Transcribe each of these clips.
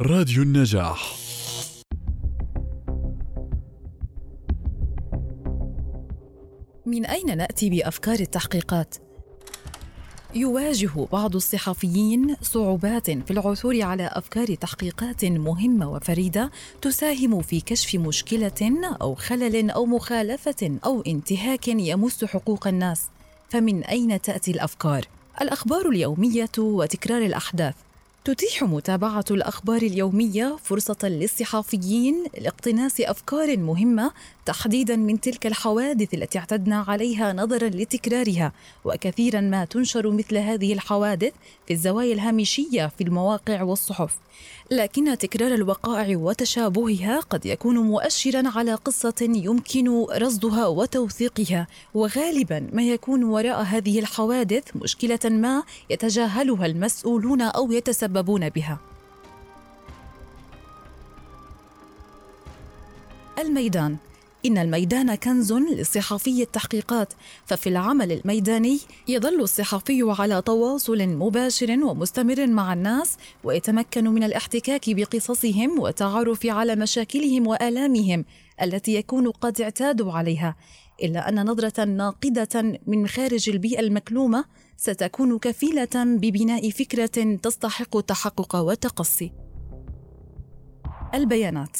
راديو النجاح. من أين نأتي بأفكار التحقيقات؟ يواجه بعض الصحفيين صعوبات في العثور على أفكار تحقيقات مهمة وفريدة تساهم في كشف مشكلة أو خلل أو مخالفة أو انتهاك يمس حقوق الناس. فمن أين تأتي الأفكار؟ الأخبار اليومية وتكرار الأحداث. تتيح متابعة الأخبار اليومية فرصة للصحافيين لاقتناس أفكار مهمة تحديدا من تلك الحوادث التي اعتدنا عليها نظرا لتكرارها. وكثيرا ما تنشر مثل هذه الحوادث في الزوايا الهامشية في المواقع والصحف. لكن تكرار الوقائع وتشابهها قد يكون مؤشرا على قصة يمكن رصدها وتوثيقها. وغالبا ما يكون وراء هذه الحوادث مشكلة ما يتجاهلها المسؤولون أو يتسببون بها. الميدان. إن الميدان كنز لصحفي التحقيقات ففي العمل الميداني يظل الصحفي على تواصل مباشر ومستمر مع الناس ويتمكن من الاحتكاك بقصصهم والتعرف على مشاكلهم وآلامهم التي يكون قد اعتادوا عليها. إلا أن نظرة ناقدة من خارج البيئة المكلومة ستكون كفيلة ببناء فكرة تستحق التحقق والتقصي البيانات.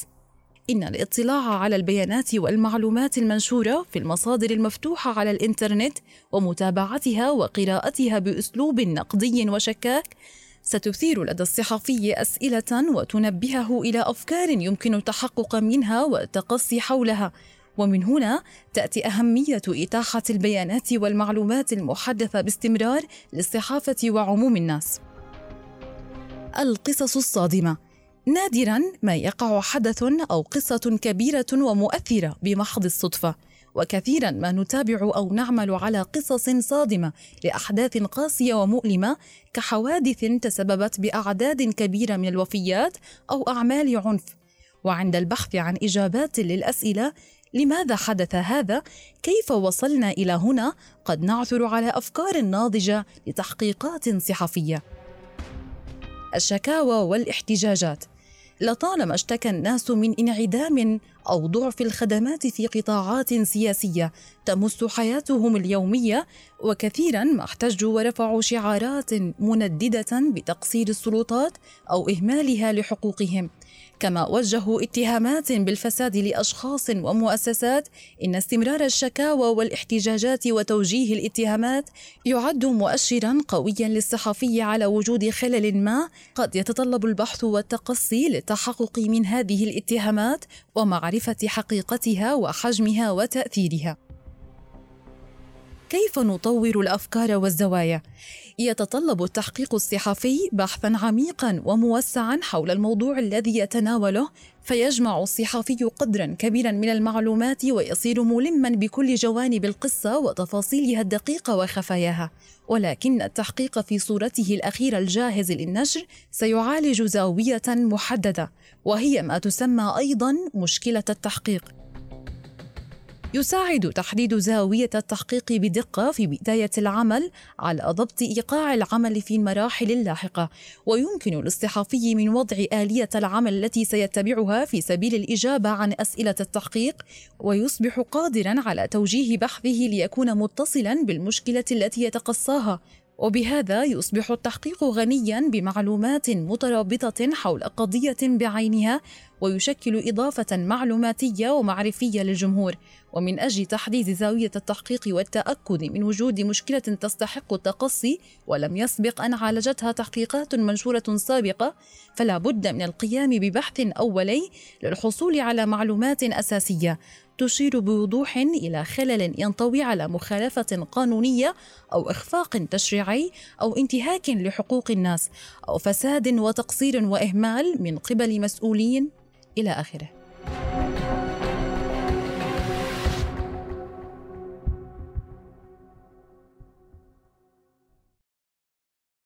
إن الاطلاع على البيانات والمعلومات المنشورة في المصادر المفتوحة على الإنترنت ومتابعتها وقراءتها بأسلوب نقدي وشكاك ستثير لدى الصحفي أسئلة وتنبهه إلى أفكار يمكن التحقق منها والتقصي حولها. ومن هنا تأتي أهمية إتاحة البيانات والمعلومات المحدثة باستمرار للصحافة وعموم الناس. القصص الصادمة نادرا ما يقع حدث أو قصة كبيرة ومؤثرة بمحض الصدفة وكثيرا ما نتابع أو نعمل على قصص صادمة لأحداث قاسية ومؤلمة كحوادث تسببت بأعداد كبيرة من الوفيات أو أعمال عنف وعند البحث عن إجابات للأسئلة لماذا حدث هذا؟ كيف وصلنا إلى هنا؟ قد نعثر على أفكار ناضجة لتحقيقات صحفية. الشكاوى والاحتجاجات. لطالما اشتكى الناس من انعدام أو ضعف الخدمات في قطاعات سياسية تمس حياتهم اليومية وكثيرا ما احتجوا ورفعوا شعارات منددة بتقصير السلطات أو إهمالها لحقوقهم. كما وجهوا اتهامات بالفساد لأشخاص ومؤسسات إن استمرار الشكاوى والاحتجاجات وتوجيه الاتهامات يعد مؤشرا قويا للصحفي على وجود خلل ما قد يتطلب البحث والتقصي للتحقق من هذه الاتهامات ومعرفة حقيقتها وحجمها وتأثيرها. كيف نطور الأفكار والزوايا؟ يتطلب التحقيق الصحفي بحثا عميقا وموسعا حول الموضوع الذي يتناوله فيجمع الصحفي قدرا كبيرا من المعلومات ويصير ملما بكل جوانب القصة وتفاصيلها الدقيقة وخفاياها. ولكن التحقيق في صورته الأخيرة الجاهز للنشر سيعالج زاوية محددة وهي ما تسمى أيضا مشكلة التحقيق. يساعد تحديد زاوية التحقيق بدقة في بداية العمل على ضبط إيقاع العمل في المراحل اللاحقة. ويمكن للصحفي من وضع آلية العمل التي سيتبعها في سبيل الإجابة عن أسئلة التحقيق ويصبح قادرا على توجيه بحثه ليكون متصلا بالمشكلة التي يتقصاها. وبهذا يصبح التحقيق غنيا بمعلومات مترابطة حول قضية بعينها ويشكل إضافة معلوماتية ومعرفية للجمهور. ومن أجل تحديد زاوية التحقيق والتأكد من وجود مشكلة تستحق التقصي ولم يسبق أن عالجتها تحقيقات منشورة سابقة فلا بد من القيام ببحث أولي للحصول على معلومات أساسية. تشير بوضوح إلى خلل ينطوي على مخالفة قانونية أو إخفاق تشريعي أو انتهاك لحقوق الناس أو فساد وتقصير وإهمال من قبل مسؤولين إلى آخره.